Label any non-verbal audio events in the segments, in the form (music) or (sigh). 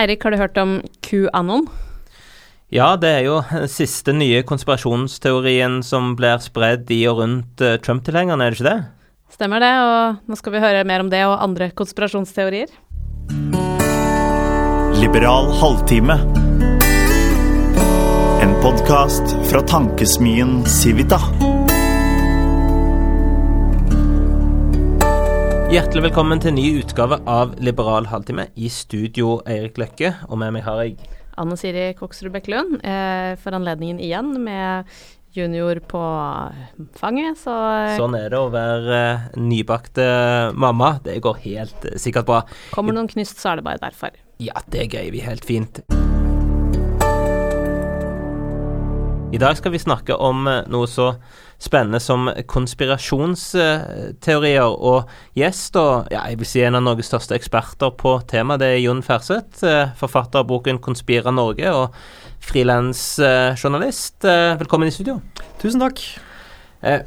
Eirik, har du hørt om QAnon? Ja, det er jo den siste nye konspirasjonsteorien som blir spredd i og rundt uh, Trump-tilhengerne, er det ikke det? Stemmer det, og nå skal vi høre mer om det og andre konspirasjonsteorier. Liberal halvtime. En podkast fra tankesmien Civita. Hjertelig velkommen til en ny utgave av Liberal halvtime. I studio Eirik Løkke, og med meg har jeg Anne Siri Koksrud Bekkelund. Eh, for anledningen igjen med junior på fanget, så Sånn er det å være eh, nybakte mamma. Det går helt eh, sikkert bra. Kommer noen knyst, så er det bare derfor. Ja, det greier vi helt fint. I dag skal vi snakke om eh, noe så spennende som konspirasjonsteorier. Og gjest, og ja, jeg vil si en av Norges største eksperter på temaet, det er Jon Ferseth. eh, Forfatter av boken 'Konspira Norge' og frilansjournalist. Velkommen i studio. Tusen takk. Eh,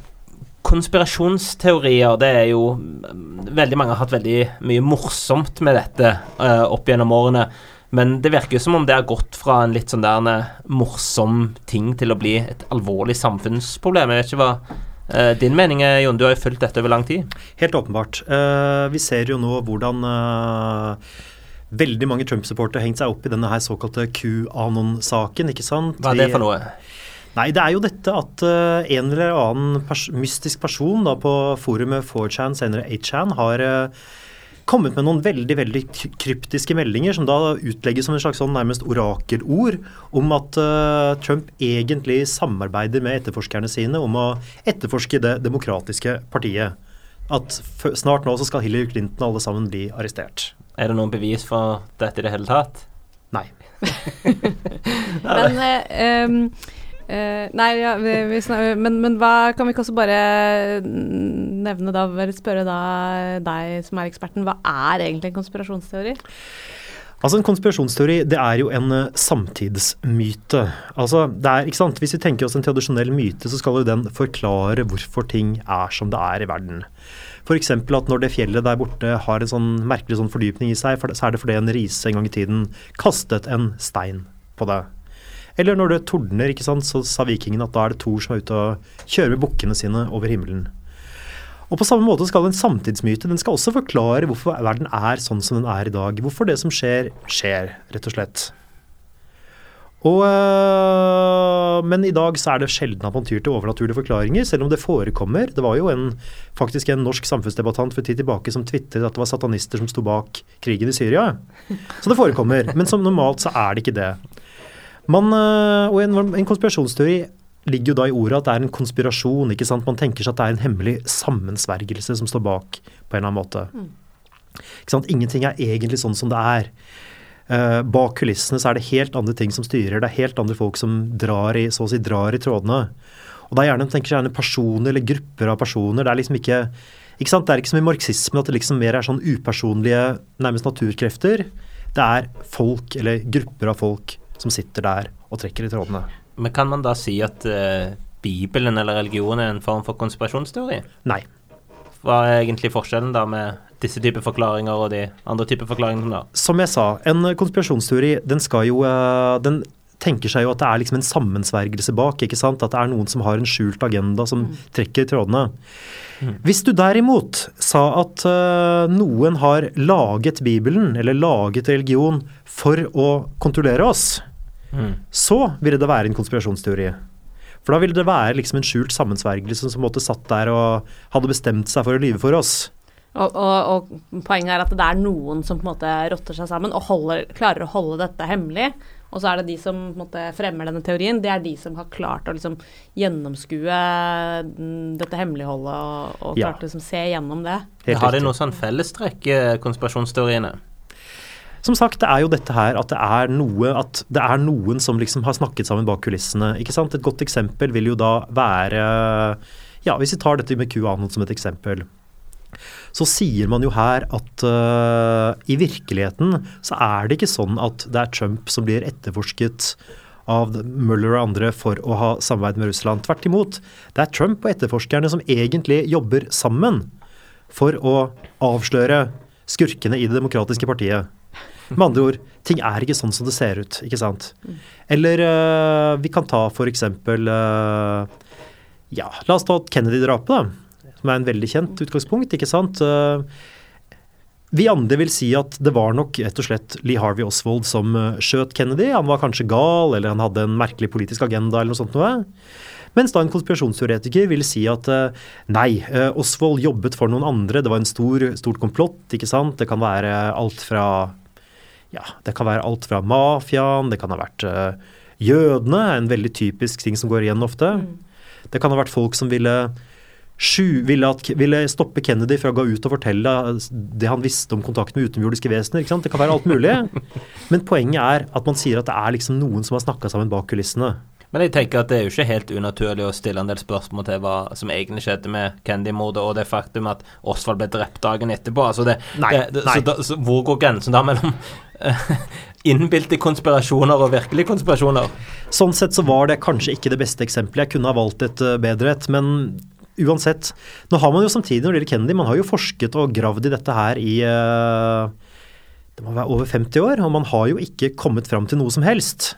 konspirasjonsteorier, det er jo mm, Veldig mange har hatt veldig mye morsomt med dette eh, opp gjennom årene. Men det virker jo som om det har gått fra en litt sånn der eh, morsom ting til å bli et alvorlig samfunnsproblem. Jeg vet ikke hva eh, din mening er, Jon. Du har jo fulgt dette over lang tid. Helt åpenbart. Uh, vi ser jo nå hvordan uh, veldig mange Trump-supportere har hengt seg opp i denne her såkalte QAnon-saken. ikke sant? Hva er det for noe? Nei, det er jo dette at uh, en eller annen pers mystisk person da, på forumet 4chan, senere 8chan, har eh, kommet med noen veldig veldig kryptiske meldinger som da utlegges som en slags sånn nærmest orakelord om at uh, Trump egentlig samarbeider med etterforskerne sine om å etterforske Det demokratiske partiet. At f snart nå så skal Hillary Clinton og alle sammen bli arrestert. Er det noen bevis for dette i det hele tatt? Nei. (laughs) Men uh, em, eh, Nei, ja, vi, vi snakker, men, men hva kan vi ikke også bare nevne da, spørre da deg som er eksperten, hva er egentlig en konspirasjonsteori? Altså En konspirasjonsteori det er jo en eh, samtidsmyte. Altså det er, ikke sant? Hvis vi tenker oss en tradisjonell myte, så skal jo den forklare hvorfor ting er som det er i verden. F.eks. at når det fjellet der borte har en sånn merkelig sånn fordypning i seg, så er det fordi en rise en gang i tiden kastet en stein på det. Eller når det tordner, ikke sant, så sa vikingene at da er det Thor som er ute og kjører med bukkene sine over himmelen. Og på samme måte skal en samtidsmyte den skal også forklare hvorfor verden er sånn som den er i dag. Hvorfor det som skjer, skjer, rett og slett. Og, øh, men i dag så er det sjelden at man tyr til overnaturlige forklaringer, selv om det forekommer. Det var jo en, faktisk en norsk samfunnsdebattant for tid tilbake som tvitret at det var satanister som sto bak krigen i Syria. Så det forekommer. Men som normalt så er det ikke det. Man, øh, og en, en konspirasjonsteori ligger jo da i ordet at det er en konspirasjon. ikke sant? Man tenker seg at det er en hemmelig sammensvergelse som står bak på en eller annen måte. Ikke sant? Ingenting er egentlig sånn som det er. Uh, bak kulissene så er det helt andre ting som styrer. Det er helt andre folk som drar i, så å si drar i trådene. Og det er gjerne, tenker seg gjerne personer eller grupper av personer. Det er liksom ikke ikke sant? Det er ikke som i marxismen at det liksom mer er sånn upersonlige, nærmest naturkrefter. Det er folk eller grupper av folk som sitter der og trekker i trådene. Men kan man da si at uh, Bibelen eller religion er en form for konspirasjonsteori? Nei. Hva er egentlig forskjellen da med disse typer forklaringer og de andre typer forklaringene? da? Som jeg sa, en konspirasjonsteori, den skal jo eh, Den tenker seg jo at det er liksom en sammensvergelse bak. ikke sant? At det er noen som har en skjult agenda som trekker i trådene. Hvis du derimot sa at uh, noen har laget Bibelen, eller laget religion, for å kontrollere oss, så ville det være en konspirasjonsteori. For da ville det være liksom en skjult sammensvergelse som måte satt der og hadde bestemt seg for å lyve for oss. Og, og, og poenget er at det er noen som på en måte rotter seg sammen og holder, klarer å holde dette hemmelig. Og så er det de som på en måte, fremmer denne teorien, det er de som har klart å liksom, gjennomskue mm, dette hemmeligholdet og, og Ja. klart å liksom, se gjennom det. Helt Har de noe sånn fellestrekk, eh, konspirasjonsteoriene? Som sagt, det er jo dette her at det er noe At det er noen som liksom har snakket sammen bak kulissene. ikke sant? Et godt eksempel vil jo da være Ja, hvis vi tar dette med QAnon som et eksempel. Så sier man jo her at uh, i virkeligheten så er det ikke sånn at det er Trump som blir etterforsket av Mueller og andre for å ha samarbeid med Russland. Tvert imot. Det er Trump og etterforskerne som egentlig jobber sammen for å avsløre skurkene i Det demokratiske partiet. Med andre ord, ting er ikke sånn som det ser ut, ikke sant. Eller uh, vi kan ta for eksempel øh, Ja, la oss ta Kennedy-drapet, da. Som er en veldig kjent utgangspunkt, ikke sant. Uh, vi andre vil si at det var nok rett og slett Lee Harvey Oswald som uh, skjøt Kennedy. Han var kanskje gal, eller han hadde en merkelig politisk agenda, eller noe sånt noe. Mens da en konspirasjonsteoretiker vil si at uh, nei, Oswald jobbet for noen andre. Det var en stor, stort komplott, ikke sant. Det kan være alt fra ja, det kan være alt fra mafiaen, det kan ha vært jødene, en veldig typisk ting som går igjen ofte. Mm. Det kan ha vært folk som ville Sju ville, at, ville, stoppe Kennedy fra å gå ut og fortelle det han visste om kontakt med utenjordiske vesener. Det kan være alt mulig. (laughs) Men poenget er at man sier at det er liksom noen som har snakka sammen bak kulissene. Men jeg tenker at det er jo ikke helt unaturlig å stille en del spørsmål til hva som egentlig skjedde med Kennedy-mordet, og det faktum at Osvald ble drept dagen etterpå. Altså det, nei, det, nei. Så, da, så hvor går grensen da mellom (laughs) innbilte konspirasjoner og virkelige konspirasjoner? Sånn sett så var det kanskje ikke det beste eksempelet. Jeg kunne ha valgt et uh, bedre et, men uansett. Nå har man jo samtidig når det gjelder Kennedy, man har jo forsket og gravd i dette her i uh, det må være over 50 år, og man har jo ikke kommet fram til noe som helst.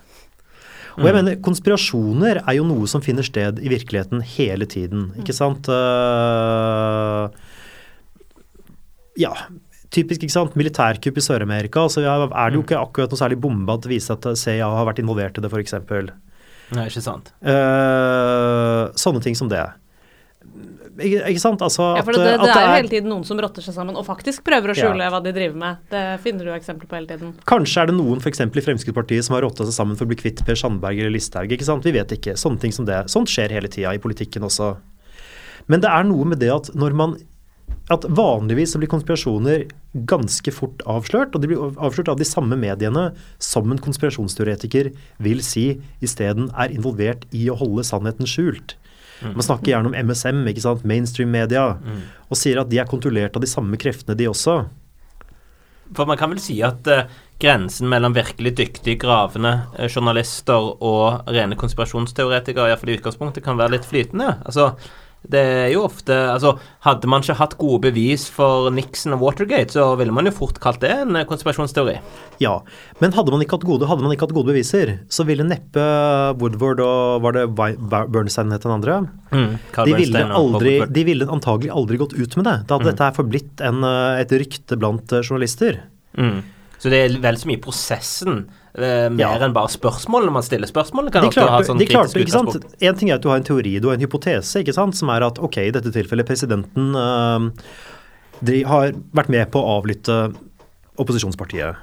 Og jeg mm. mener, Konspirasjoner er jo noe som finner sted i virkeligheten hele tiden. ikke sant? Uh, ja, typisk ikke sant, militærkupp i Sør-Amerika. så er det jo mm. ikke akkurat noe særlig bomba til å vise at CIA har vært involvert i det, f.eks. Nei, ikke sant. Sånne ting som det. Ikke sant? Altså, ja, for det, det, det, er jo hele tiden noen som rotter seg sammen og faktisk prøver å skjule ja. hva de driver med. Det finner du eksempler på hele tiden. Kanskje er det noen f.eks. i Fremskrittspartiet som har rotta seg sammen for å bli kvitt Per Sandberg eller Listhaug. ikke sant? Vi vet ikke. Sånne ting som det. Sånt skjer hele tida i politikken også. Men det er noe med det at når man at vanligvis så blir konspirasjoner ganske fort avslørt, og de blir avslørt av de samme mediene som en konspirasjonsteoretiker vil si isteden er involvert i å holde sannheten skjult. Man snakker gjerne om MSM, ikke sant? mainstream media, mm. og sier at de er kontrollert av de samme kreftene, de også. For man kan vel si at uh, grensen mellom virkelig dyktige, gravende uh, journalister og rene konspirasjonsteoretikere, iallfall i utgangspunktet, kan være litt flytende. Altså, det er jo ofte Altså, hadde man ikke hatt gode bevis for Nixon og Watergate, så ville man jo fort kalt det en konspirasjonsteori. Ja, men hadde man ikke hatt gode, hadde man ikke hatt gode beviser, så ville neppe Woodward og Var det Bernstein het den andre? Mm, de, ville aldri, de ville antagelig aldri gått ut med det. Da hadde mm. dette her forblitt en, eh, et rykte blant eh, journalister. Mm. Så det er vel så mye prosessen Eh, mer ja. enn bare spørsmål når man stiller spørsmål? Kan de klarte, ha sånn de klarte, ikke sant? En ting er at du har en teori, du har en hypotese, ikke sant, som er at ok, i dette tilfellet presidenten uh, de har vært med på å avlytte opposisjonspartiet.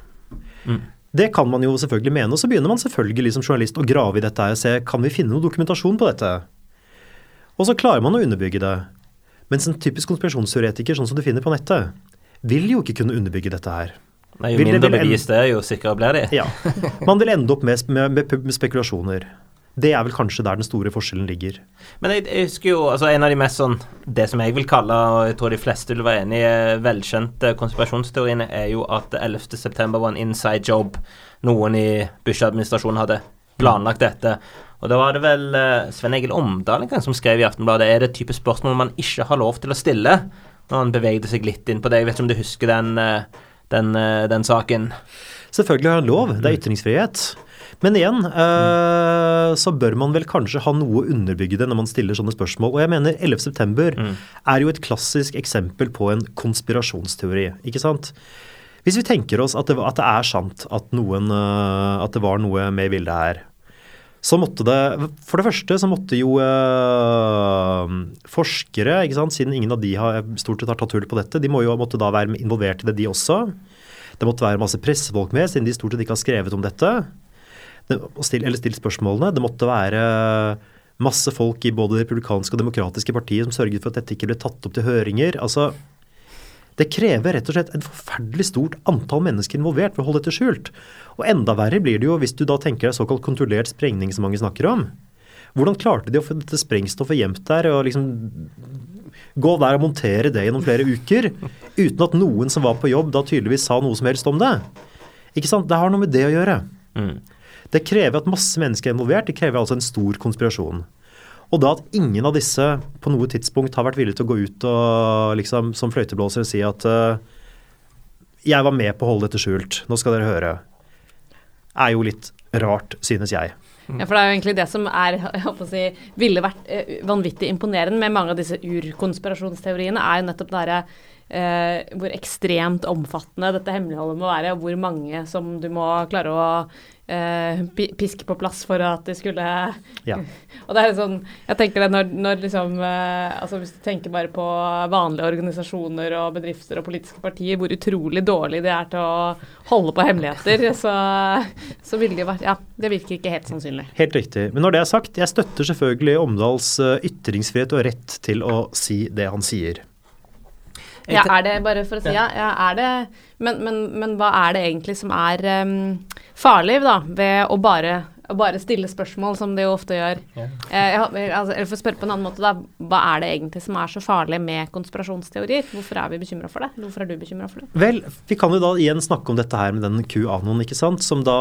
Mm. Det kan man jo selvfølgelig mene, og så begynner man selvfølgelig som journalist å grave i dette og se kan vi finne noe dokumentasjon på dette. Og så klarer man å underbygge det. Mens en typisk konspirasjonsteoretiker, sånn som du finner på nettet, vil jo ikke kunne underbygge dette her. Nei, jo mindre bevis det er, jo sikrere blir de. (laughs) ja. Man vil ende opp med, med, med, spekulasjoner. Det er vel kanskje der den store forskjellen ligger. Men jeg, jeg, husker jo altså En av de mest sånn Det som jeg vil kalle, og jeg tror de fleste vil være enig i, velkjente konspirasjonsteoriene, er jo at 11.9 var en inside job. Noen i Bush-administrasjonen hadde planlagt dette. Og da var det vel uh, Sven Egil Omdal som skrev i Aftenbladet er det type spørsmål man ikke har lov til å stille. Når han bevegde seg litt inn på det. Jeg vet ikke om du husker den uh, den, eh, den saken. Selvfølgelig har han lov, det er ytringsfrihet. Men igjen øh, så bør man vel kanskje ha noe å underbygge det når man stiller sånne spørsmål. Og jeg mener 11.9 mm. er jo et klassisk eksempel på en konspirasjonsteori, ikke sant? Hvis vi tenker oss at det, at det er sant at, noen, uh, at det var noe med i bildet her, så måtte det For det første så måtte jo uh, forskere, ikke sant, siden ingen av de har, stort sett har tatt hull på dette, de må jo måtte da være involvert i det, de også. Det måtte være masse pressefolk med, siden de stort sett ikke har skrevet om dette. Det, eller stilt spørsmålene. Det måtte være masse folk i både det republikanske og demokratiske partiet som sørget for at dette ikke ble tatt opp til høringer. Altså, det krever rett og slett et forferdelig stort antall mennesker involvert for å holde dette skjult. Og enda verre blir det jo hvis du da tenker deg såkalt kontrollert sprengning som mange snakker om. Hvordan klarte de å få dette sprengstoffet gjemt der og liksom gå der og montere det gjennom flere uker uten at noen som var på jobb da tydeligvis sa noe som helst om det? Ikke sant? Det har noe med det å gjøre. Mm. Det krever at masse mennesker er involvert. Det krever altså en stor konspirasjon. Og da at ingen av disse på noe tidspunkt har vært villige til å gå ut og liksom som fløyteblåser si at uh, jeg var med på å holde dette skjult, nå skal dere høre, er jo litt rart, synes jeg. Ja, for det er jo egentlig det som er jeg håper å si, ville vært eh, vanvittig imponerende med mange av disse urkonspirasjonsteoriene, er jo nettopp det eh, hvor ekstremt omfattende dette hemmeligholdet må være, og hvor mange som du må klare å eh, piske på plass for at det skulle Ja. (laughs) Og det er sånn Jeg tenker det når, når liksom eh, Altså hvis du tenker bare på vanlige organisasjoner og bedrifter og politiske partier, hvor utrolig dårlig de er til å holde på hemmeligheter, (laughs) så, så ville det vært Ja, det virker ikke helt sannsynlig. Helt riktig. Men når det er sagt, jeg støtter selvfølgelig Omdals eh, ytringsfrihet og rett til å si det han sier. Ja, er det bare for å si ja, ja er det men, men, men hva er det egentlig som er um, farlig, da, ved å bare, å bare stille spørsmål, som det jo ofte gjør? Ja. Eh, jeg, altså, eller for å spørre på en annen måte, da. Hva er det egentlig som er så farlig med konspirasjonsteorier? Hvorfor er vi bekymra for det? Hvorfor er du bekymra for det? Vel, vi kan jo da igjen snakke om dette her med den QAnon, ikke sant, som da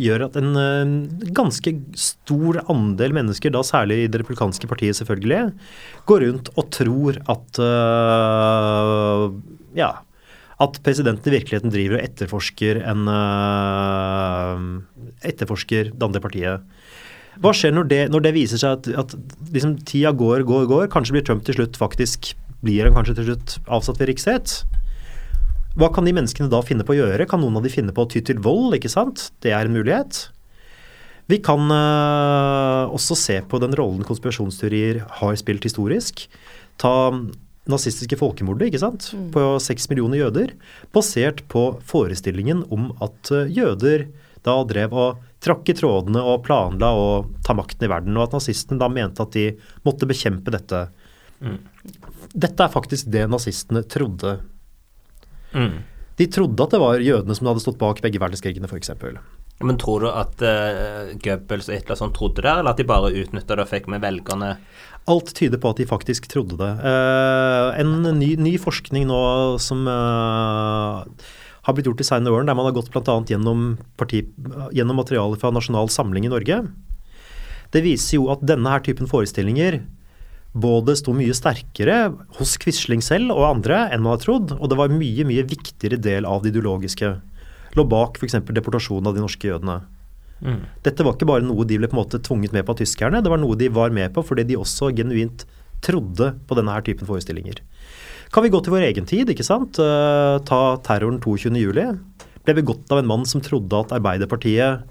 gjør at en eh, ganske stor andel mennesker, da særlig i det republikanske partiet selvfølgelig, går rundt og tror at eh, ja, at presidenten i virkeligheten driver og etterforsker en uh, etterforsker det andre partiet. Hva skjer når det, når det viser seg at, at liksom tida går, går, går? Kanskje blir Trump til slutt faktisk Blir han kanskje til slutt avsatt ved riksrett? Hva kan de menneskene da finne på å gjøre? Kan noen av de finne på å ty til vold? ikke sant? Det er en mulighet. Vi kan uh, også se på den rollen konspirasjonsteorier har spilt historisk. Ta nazistiske folkemordet ikke sant? på seks millioner jøder, basert på forestillingen om at eh, jøder da drev og trakk i trådene og planla å ta makten i verden, og at nazistene da mente at de måtte bekjempe dette. Dette er faktisk det nazistene trodde Mm. de trodde at det var jødene som hadde stått bak begge verdenskrigene, f.eks. Men tror du at uh, Goebbels og Hitler sånn trodde det, eller at de bare utnytta det og fikk med velgerne? Alt tyder på at de faktisk trodde det. Uh, en ny, ny forskning nå som uh, har blitt gjort i senere årene, der man har gått bl.a. Gjennom, gjennom materialet fra Nasjonal Samling i Norge, det viser jo at denne her typen forestillinger både sto mye sterkere hos Quisling selv og andre enn man har trodd, og det var en mye, mye viktigere del av det ideologiske. Lå bak f.eks. deportasjonen av de norske jødene. Mm. Dette var ikke bare noe de ble på en måte tvunget med på av tyskerne, det var noe de var med på fordi de også genuint trodde på denne her typen forestillinger. Kan vi gå til vår egen tid, ikke sant? Eh, ta terroren 22.07. Ble begått av en mann som trodde at Arbeiderpartiet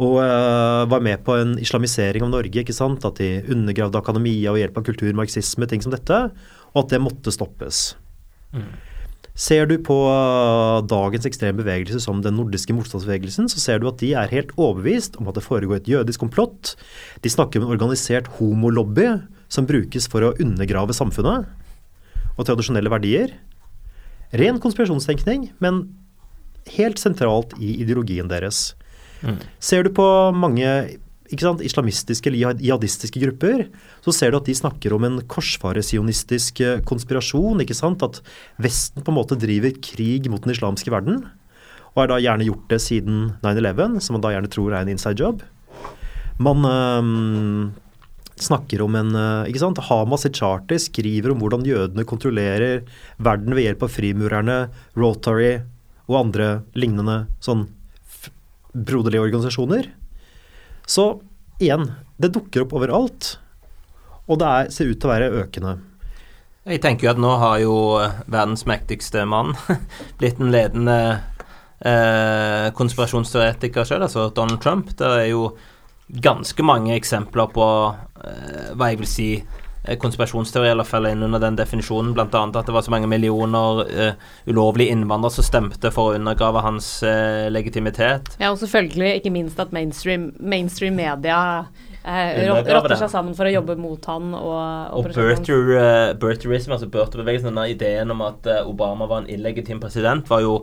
og uh, var med på en islamisering av Norge, ikke sant? At de undergravde akademia og hjelp av kulturmarxisme, ting som dette, og at det måtte stoppes. Ser du på uh, dagens ekstreme bevegelse som den nordiske motstandsbevegelsen, så ser du at de er helt overbevist om at det foregår et jødisk komplott. De snakker om en organisert homolobby som brukes for å undergrave samfunnet og tradisjonelle verdier. Ren konspirasjonstenkning, men helt sentralt i ideologien deres. Ser du på mange sant, islamistiske eller jihadistiske grupper, så ser du at de snakker om en korsfaresionistisk eh, konspirasjon. ikke sant, At Vesten på en måte driver krig mot den islamske verden. Og har da gjerne gjort det siden 9-11, som man da gjerne tror er en inside job. Man øh, snakker om en øh, ikke sant, Hamas i charter skriver om hvordan jødene kontrollerer verden ved hjelp av frimurerne, Rotary og andre lignende sånn broderlige organisasjoner. Så igjen, det dukker opp overalt, og det er, ser ut til å være økende. Jeg tenker jo at nå har jo eh, verdens mektigste mann (laughs) blitt en ledende eh, konspirasjonsteoretiker sjøl, altså Donald Trump. Det er jo ganske mange eksempler på eh, hva jeg vil si konspirasjonsteori, eller faller inn under den definisjonen. Annet at det var så mange millioner uh, ulovlige innvandrere som stemte for å undergrave hans uh, legitimitet. Ja, og selvfølgelig ikke minst at mainstream, mainstream media eh, rotter seg sammen for å jobbe mot han og Og birther, uh, altså birtherbevegelsen, denne ideen om at eh, Obama var en illegitim president, var jo,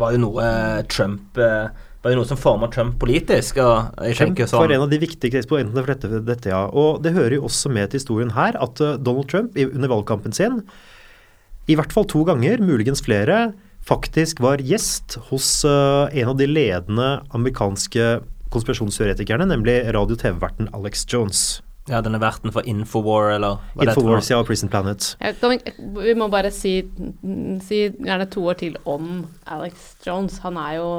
var jo noe eh, Trump eh, var jo noe som forma Trump politisk. og Trump tenker var sånn en av de viktige eksponentene for dette, dette, ja. Og det hører jo også med til historien her at eh, Donald Trump under valgkampen sin, i hvert fall to ganger, muligens flere, faktisk var gjest hos eh, en av de ledende amerikanske konspirasjonsteoretikerne, nemlig radio- og TV-verten Alex Jones. Ja, denne verten for Infowar, eller hva det heter. Infowars ja, og Prison Planet. Ja, vi, vi må bare si, si gjerne to år til om Alex Jones. Han er jo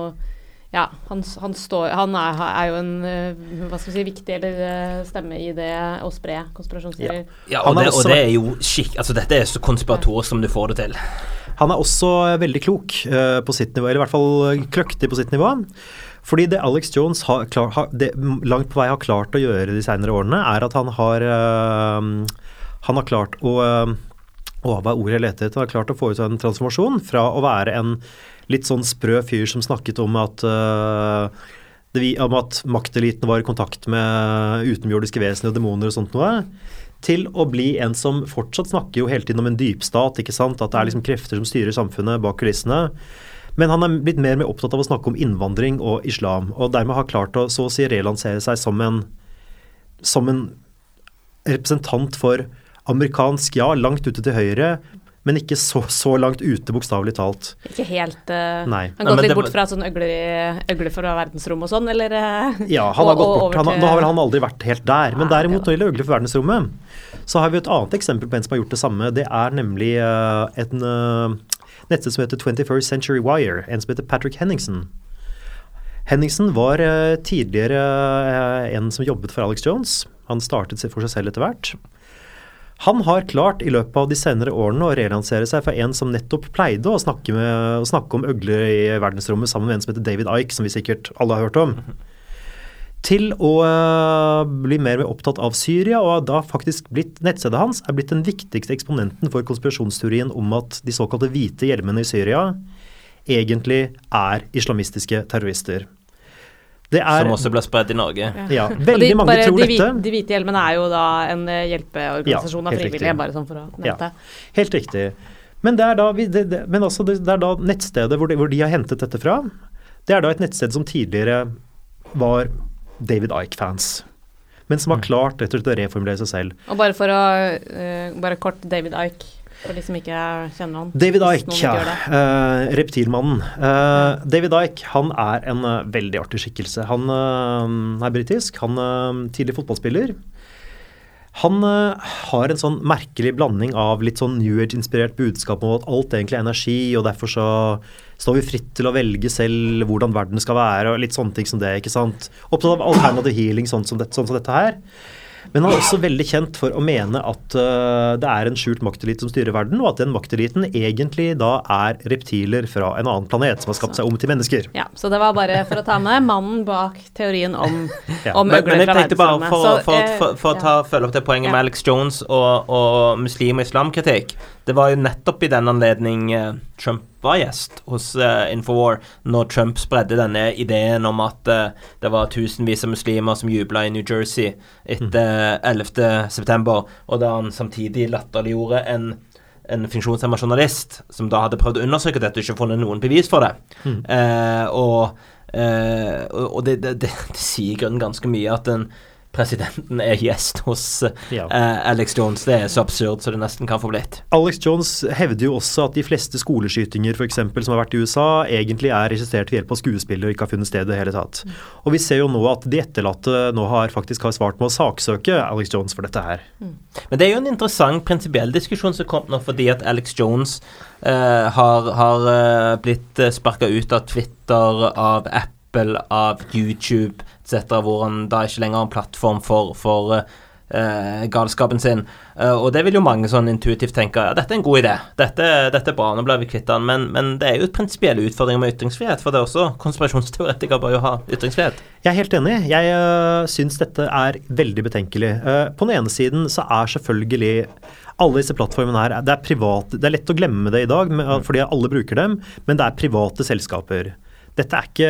ja, han, han, står, han er, er, jo en eh, hva skal vi si, viktig eller, eh, stemme i det å spre konspirasjonsteorier. Ja, og, det, og det er jo skikk Altså, dette er så konspiratorisk som du får det til. Han er også veldig klok uh, på sitt nivå, eller i hvert fall kløktig på sitt nivå. Fordi det Alex Jones har, klar, har, det, langt på vei har klart å gjøre de senere årene, er at han har uh, Han har klart å uh, Å, hva er ordet jeg leter etter? Har klart å få ut en transformasjon fra å være en litt sånn sprø fyr som snakket om at uh, om at makteliten var i kontakt med utenjordiske vesener og demoner og sånt noe, til å bli en som fortsatt snakker jo hele tiden om en dypstat, ikke sant, at det er liksom krefter som styrer samfunnet bak kulissene. Men han er blitt mer og mer opptatt av å snakke om innvandring og islam, og dermed har klart å så å si relansere seg som en, som en representant for amerikansk, ja, langt ute til høyre, men ikke så, så langt ute, bokstavelig talt. Ikke helt uh, Nei. Han har gått litt bort fra sånn øgler, øgler fra verdensrommet og sånn, eller? Uh, ja, han har (laughs) gått bort. Han, nå har vel han aldri vært helt der. Men derimot når det gjelder øgler for verdensrommet, så har vi et annet eksempel på en som har gjort det samme. Det er nemlig uh, en nettsted som heter 21st Century Wire, en som heter Patrick Henningsen. Henningsen var tidligere en som jobbet for Alex Jones. Han startet for seg selv etter hvert. Han har klart i løpet av de senere årene å relansere seg for en som nettopp pleide å snakke, med, å snakke om øgler i verdensrommet sammen med en som heter David Ike, som vi sikkert alle har hørt om, til å uh, bli mer opptatt av Syria, og da faktisk blitt, nettstedet hans er blitt den viktigste eksponenten for konspirasjonsteorien om at de såkalte hvite hjelmene i Syria egentlig er islamistiske terrorister. Er, som også ble spredd i Norge. Ja, ja veldig de, mange bare, tror de, dette. De hvite hjelmene er jo da en eh, hjelpeorganisasjon ja, av frivillige, bare sånn for å nevne det. helt riktig. Men det er da, det, det, men altså det, er da nettstedet hvor de, hvor de, har hentet dette fra. Det er da et nettsted som tidligere var David Ike-fans. Men som har mm. klart rett og slett å reformulere seg selv. Og bare for å uh, Bare kort David Ike. For de som ikke kjenner han. David Ike, ja. Uh, reptilmannen. Uh, David Ike han er en uh, veldig artig skikkelse. Han er britisk. Han er tidlig fotballspiller. Han har en sånn merkelig blanding av litt sånn New Age-inspirert budskap om at alt egentlig er energi, og derfor så står vi fritt til å velge selv hvordan verden skal være, og litt sånne ting som det. ikke sant? Opptatt av alternative healing, sånn som, det, sånn som dette her. Men han er også veldig kjent for å mene at uh, det er en skjult maktelite som styrer verden, og at den makteliten egentlig da er reptiler fra en annen planet som har skapt seg om til mennesker. Ja, Så det var bare for å ta med mannen bak teorien om, ja. om øgler fra verdensrommet. For, for, for, for, for å ta, følge opp det poenget ja. med Alex Jones og, og muslim- og islamkritikk. Det var jo nettopp i den anledning uh, Trump var gjest hos uh, Infowar når Trump spredde denne ideen om at uh, det var tusenvis av muslimer som jubla i New Jersey etter mm. 11.9., og da han samtidig latterliggjorde en en funksjonshemma journalist som da hadde prøvd å undersøke dette og ikke funnet noen bevis for det. Mm. Eh, og, eh, og det, det, det, det, sier i grunnen ganske mye at en presidenten er gjest hos ja. uh, Alex Jones. Det er så absurd så det nesten kan få blitt. Alex Jones hevder jo også at de fleste skoleskytinger for eksempel, som har vært i USA, egentlig er regissert ved hjelp av skuespillere og ikke har funnet sted i det hele tatt. Mm. Og vi ser jo nå at de etterlatte nå har faktisk har svart med å saksøke Alex Jones for dette her. Mm. Men det er jo en interessant prinsipiell diskusjon som kom nå fordi at Alex Jones uh, har, har uh, blitt sparka ut av Twitter, av Apple av YouTube etc., hvor han da ikke lenger har en plattform for, for uh, galskapen sin. Uh, og det vil jo mange sånn intuitivt tenke ja, dette er en god idé, dette, dette er bra, nå blir vi kvitt den. Men, men, det er jo et prinsipielle utfordringer med ytringsfrihet, for det er også konspirasjonsteoretikere bør jo ha ytringsfrihet. Jeg er helt enig. Jeg uh, syns dette er veldig betenkelig. Uh, på den ene siden så er selvfølgelig alle disse plattformene her, det er private, det er lett å glemme det i dag fordi alle bruker dem, men det er private selskaper. Dette er ikke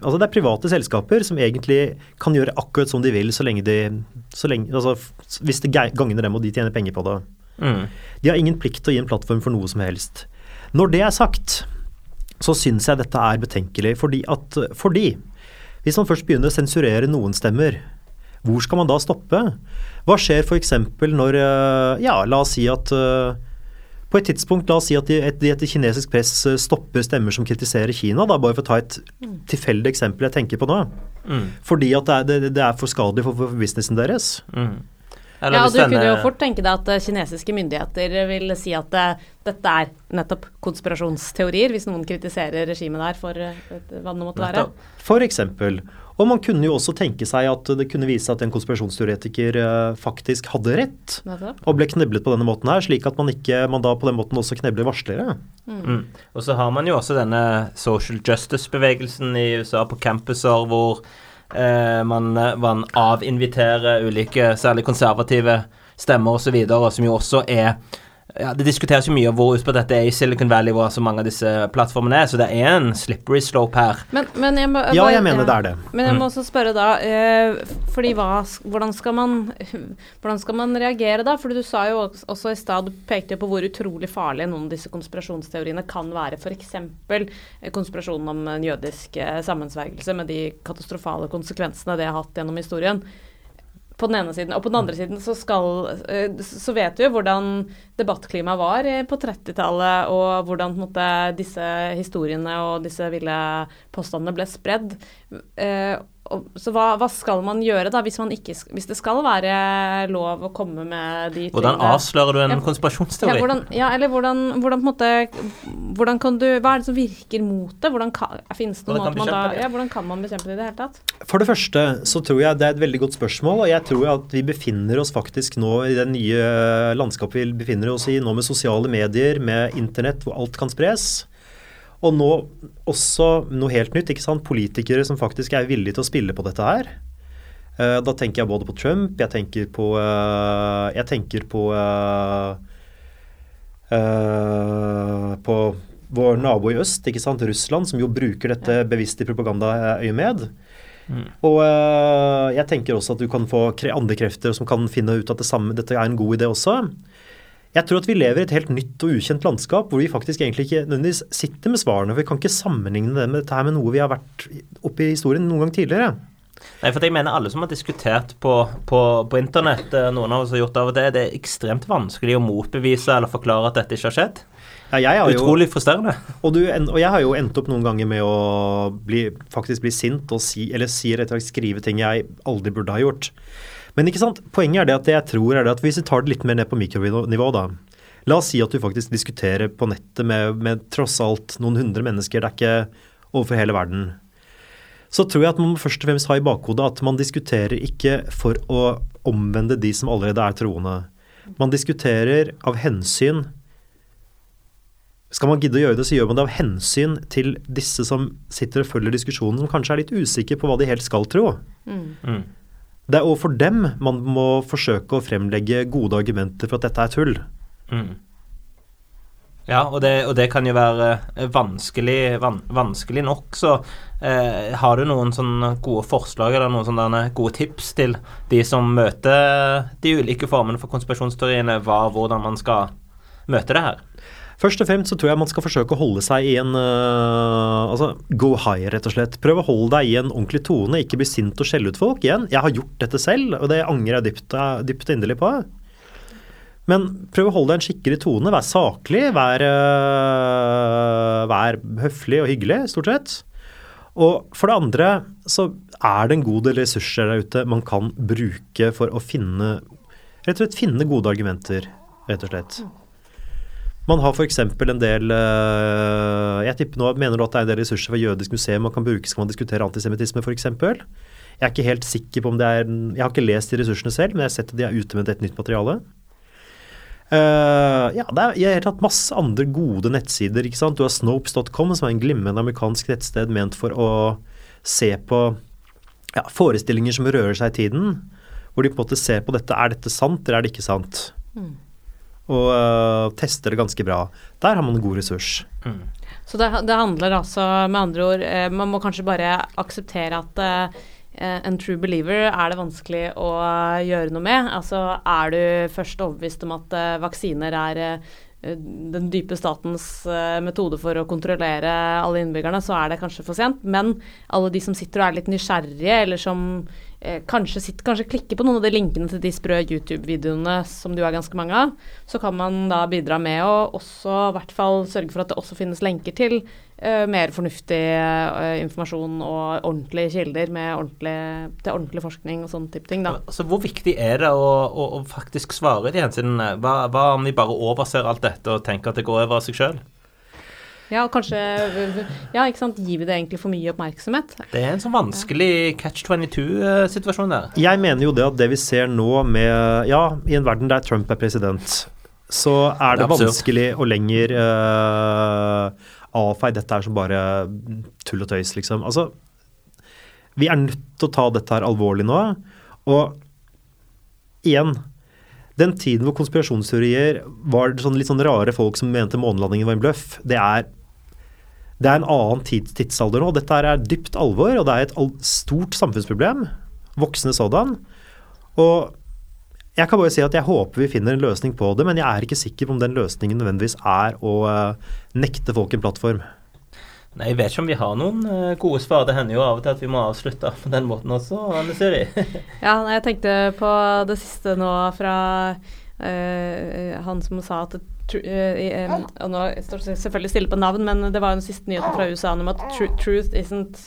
Altså, det er private selskaper som egentlig kan gjøre akkurat som de vil, så lenge de så lenge, altså, Hvis det gagner dem og de tjener penger på det. Mm. De har ingen plikt til å gi en plattform for noe som helst. Når det er sagt, så syns jeg dette er betenkelig fordi at Fordi hvis man først begynner å sensurere noen stemmer, hvor skal man da stoppe? Hva skjer f.eks. når Ja, la oss si at på et tidspunkt, la oss si at de, etter kinesisk press eh, stopper stemmer som kritiserer Kina, da, bare for å ta et tilfeldig eksempel jeg tenker på nå. Mm. Fordi at det er, det, det er for skadelig for, for businessen deres. Mm. Eller Ja, du denne- kunne jo fort tenke deg at eh, kinesiske myndigheter vil si at eh, dette er nettopp konspirasjonsteorier, hvis noen kritiserer regimet der for eh, hva det nå måtte være. For eksempel. Og man kunne jo også tenke seg at det kunne vise at en konspirasjonsteoretiker faktisk hadde rett, og ble kneblet på denne måten her, slik at man ikke man da på den måten også knebler varslere. Mm. Og så har man jo også denne social justice-bevegelsen i USA på campuser hvor eh, man, man avinviterer ulike, særlig konservative stemmer osv., som jo også er ja, Det diskuteres jo mye om hvor utbredt dette er i Silicon Valley, hvor så mange av disse plattformene er, så det er en slippery slope her. Men, men jeg, må- Ja, jeg mener det er det. Men jeg må Mm. også spørre da, eh, fordi hva, hvordan, skal man, (laughs) hvordan skal man reagere da? Fordi du sa jo også- i stad, du pekte på hvor utrolig farlige noen av disse konspirasjonsteoriene kan være. F.eks. konspirasjonen om en jødisk eh, sammensvergelse med de katastrofale konsekvensene det har hatt gjennom historien. På den ene siden. Og på den andre siden så, skal, eh, så vet vi jo hvordan debattklimaet var eh, på 30-tallet, og hvordan måte, disse historiene og disse ville påstandene ble spredd. Eh, så hva, hva skal man gjøre da, hvis, man ikke, hvis det skal være lov å komme med de Hvordan avslører du en Ja, konspirasjonsteori? Ja, hvordan, ja, eller hvordan, hvordan på en måte Hvordan kan du Hva er det som virker mot det? Hvordan kan, finnes det noen Hvordan kan måte man da det? ja, Hvordan kan man bekjempe det i det hele tatt? For det første så tror jeg det er et veldig godt spørsmål, og jeg tror at vi befinner oss faktisk nå i det nye landskapet vi befinner oss i nå med sosiale medier, med internett hvor alt kan spres. Og nå også noe helt nytt, ikke sant. Politikere som faktisk er villige til å spille på dette her. Eh, Da tenker jeg både på Trump, jeg tenker på eh, Jeg tenker på eh, På vår nabo i øst, ikke sant, Russland, som jo bruker dette bevisst i propagandaøyemed. Og øh, jeg tenker også at du kan få andre krefter som kan finne ut at det samme, dette er en god idé også. Jeg tror at vi lever i et helt nytt og ukjent landskap hvor vi faktisk egentlig ikke nødvendigvis sitter med svarene. For vi kan ikke sammenligne det med dette her med noe vi har vært oppe i historien noen gang tidligere. Nei, for jeg mener alle som har diskutert på, på, på internett, eh, noen av oss har gjort det av og til, det er ekstremt vanskelig å motbevise eller forklare at dette ikke har skjedd. Ja, har jo, Utrolig frustrerende. og, du, og jeg har jo endt opp noen ganger med å bli, faktisk bli sint og si, eller si skrive ting jeg aldri burde ha gjort. Men ikke sant, poenget er det at jeg tror er det at hvis vi tar det litt mer ned på mikronivå, da. La oss si at du faktisk diskuterer på nettet med, med tross alt noen hundre mennesker, det er ikke overfor hele verden. Så tror jeg at man først og fremst har i bakhodet at man diskuterer ikke for å omvende de som allerede er troende. Man diskuterer av hensyn skal man gidde å gjøre det, så gjør man det av hensyn til disse som sitter og følger diskusjonen, som kanskje er litt usikre på hva de helt skal tro. Mm. Det er overfor dem man må forsøke å fremlegge gode argumenter for at dette er tull. Mm. Ja, og det, og det kan jo være eh, vanskelig, van, vanskelig nok, så eh, har du noen sånne gode forslag eller noen sånne gode tips til de som møter de ulike formene for konspirasjonsteoriene, hva, hvordan man skal møte det her? Først og fremst så tror jeg man skal forsøke å holde seg i en uh, Altså go high, rett og slett. Prøv å holde deg i en ordentlig tone, ikke bli sint og skjelle ut folk. Igjen, jeg har gjort dette selv, og det angrer jeg dypt, øh, dypt inderlig på. Men prøv å holde deg en skikkelig tone. Vær saklig, vær, uh, vær høflig og hyggelig, stort sett. Og for det andre så er det en god del ressurser der ute man kan bruke for å finne Rett og slett finne gode argumenter, rett og slett. Man har f.eks. en del øh, Jeg tipper nå, mener du at det er en del ressurser fra Jødisk museum man kan bruke skal man diskutere antisemittisme f.eks.? Jeg er ikke helt sikker på om det er Jeg har ikke lest de ressursene selv, men jeg har sett at de er ute med et nytt materiale. Uh, ja, det er, har helt tatt masse andre gode nettsider. ikke sant? Du har Snopes.com, som er en glimrende amerikansk nettsted ment for å se på ja, forestillinger som rører seg i tiden. Hvor de på en måte ser på dette. Er dette sant, eller er det ikke sant? Og uh, tester det ganske bra. Der har man en god ressurs. Så det, det handler altså med andre ord eh, Man må kanskje bare akseptere at eh, en true believer er det vanskelig å gjøre noe med. Altså er du først overbevist om at eh, vaksiner er eh, den dype statens eh, metode for å kontrollere alle innbyggerne, så er det kanskje for sent. Men alle de som sitter og er litt nysgjerrige, eller som eh, kanskje, sitt, kanskje klikke på noen av de linkene til de sprø YouTube-videoene som det jo er ganske mange av, så kan man da bidra med å også i hvert fall sørge for at det også finnes lenker til eh, mer fornuftig eh, informasjon og ordentlige kilder ordentlig, til ordentlig forskning og sånne type ting, da. Så Hvor viktig er det å, å, å faktisk svare de hensynene? Hva, hva om vi bare overser alt dette og tenker at det går over av seg sjøl? Ja, og kanskje Ja, ikke sant. Gir vi det egentlig for mye oppmerksomhet? Det er en sånn vanskelig catch 22-situasjon der. Jeg mener jo det at det vi ser nå med Ja, i en verden der Trump er president, så er det, Det er vanskelig å lenger uh, avfeie dette her som bare tull og tøys, liksom. Altså, vi er nødt til å ta dette her alvorlig nå. Og igjen Den tiden hvor konspirasjonsteorier var sånn litt sånn rare folk som mente månelandingen var en bløff, det er det er en annen tids, tidsalder nå. Dette er dypt alvor, og det er et stort samfunnsproblem. Voksne sådan. Og jeg kan bare si at jeg håper vi finner en løsning på det, men jeg er ikke sikker på om den løsningen nødvendigvis er å eh, nekte folk en plattform. Nei, Jeg vet ikke om vi har noen eh, gode svar. Det hender jo av og til at vi må avslutte på den måten også, Anne Siri. (laughs) Ja, nei, jeg tenkte på det siste nå fra eh, han som sa at tru- eh, eh, nå står det selvfølgelig stille på navn, men det var den siste nyheten fra USA om at tru, truth isn't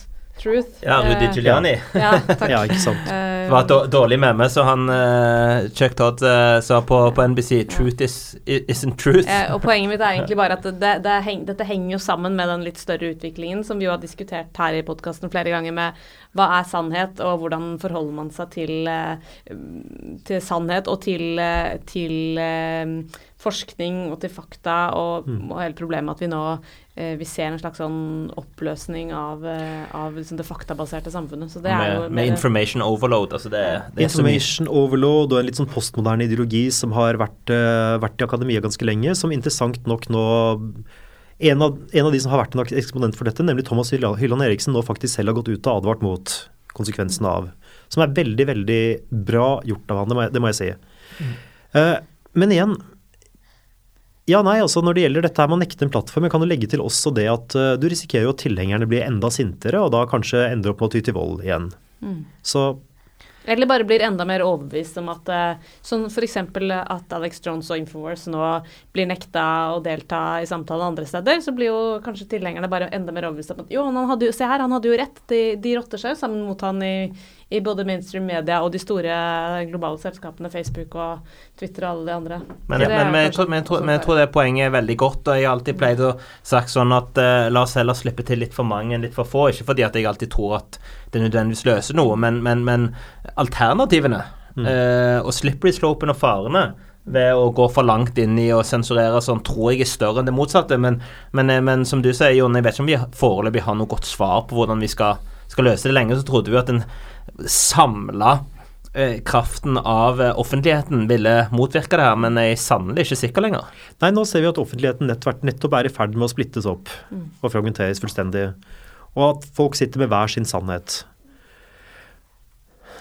truth. Ja, Rudy Eh, Giuliani. Ja, takk. (laughs) Ja, ikke sant. Eh, Det var et dår- dårlig meme, så han uh, Chuck Todd uh, sa på, på NBC 'Truth is, isn't truth'. Eh, og Poenget mitt er (laughs) egentlig bare at det, det heng, dette henger jo sammen med den litt større utviklingen som vi jo har diskutert her i podkasten flere ganger, med hva er sannhet, og hvordan forholder man seg til, eh, til sannhet og til, eh, til eh, forskning og til fakta, og, og hele problemet at vi nå vi ser en slags sånn oppløsning av, av liksom det faktabaserte samfunnet. Så det er jo med, med information overload. Altså det, det er. Information overload og en litt sånn postmoderne ideologi som har vært, vært i akademia ganske lenge, som interessant nok nå en av, en av de som har vært en eksponent for dette, nemlig Thomas Hylla- Hylland Eriksen, nå faktisk selv har gått ut og advart mot konsekvensene av. Som er veldig, veldig bra gjort av han, det må jeg, det må jeg si. Eh, men igjen ja, nei, altså Når det gjelder dette her med å nekte en plattform, jeg kan jo legge til også det at uh, du risikerer jo at tilhengerne blir enda sintere, og da kanskje ender opp med å ty til vold igjen. Så Eller bare blir enda mer overbevist om at eh, Sånn f.eks. at Alex Jones og Infowars nå blir nekta å delta i samtaler andre steder, så blir jo kanskje tilhengerne bare enda mer overbevist om at jo, han hadde jo, se her, han hadde jo rett, de, de rotter seg jo sammen mot han i, i både mainstream media og de store globale selskapene, Facebook og Twitter og alle de andre. Men, men, men, jeg tror, men, jeg tror, sånn jeg tror det poenget er veldig godt. og Jeg har alltid pleid å sagt sånn at uh, la oss heller slippe til litt for mange enn litt for få. Ikke fordi at jeg alltid tror at det nødvendigvis løser noe, men, men, men alternativene eh, og slippery slopen og farene ved å gå for langt inn i å sensurere sånn, tror jeg er større enn det motsatte. Men, men, eh, men som du sier, Jon, jeg vet ikke om vi foreløpig har noe godt svar på hvordan vi skal, skal løse det. Lenge så trodde vi at den samla eh, kraften av eh, offentligheten ville motvirke det her, men jeg er sannelig ikke sikker lenger. Nei, nå ser vi at offentligheten nett, nettopp er i ferd med å splittes opp og fragmenteres fullstendig. Og at folk sitter med hver sin sannhet.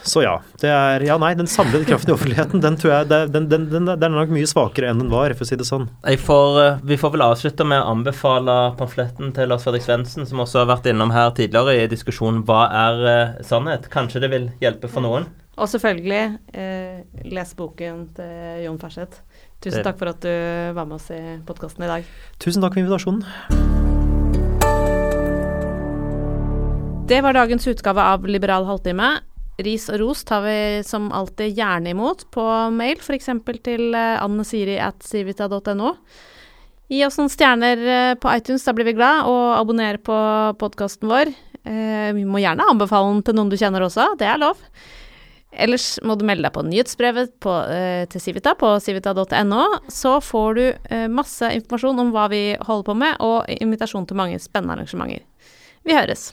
Så ja. Det er Ja, nei, den samlede kraften i offentligheten, den tror jeg den, den, den, den er nok mye svakere enn den var, for å si det sånn. Jeg får, eh, vi får vel avslutte med å anbefale pamfletten til Lars Fredrik Svendsen, som også har vært innom her tidligere i diskusjonen 'Hva er uh, sannhet?' Kanskje det vil hjelpe for noen? Og selvfølgelig, uh, les boken til Jon Ferseth. Tusen takk for at du var med oss i podkasten i dag. Tusen takk for invitasjonen. Det var dagens utgave av Liberal halvtime. Ris og ros tar vi som alltid gjerne imot på mail, f.eks. til annesiri at civita.no. Gi oss noen stjerner eh, på iTunes, da blir vi glad, og abonner på podkasten vår. Eh, Vi må gjerne anbefale den til noen du kjenner også, det er lov. Ellers må du melde deg på nyhetsbrevet på, eh, til Civita på civita.no. Så får du eh, masse informasjon om hva vi holder på med, og invitasjon til mange spennende arrangementer. Vi høres.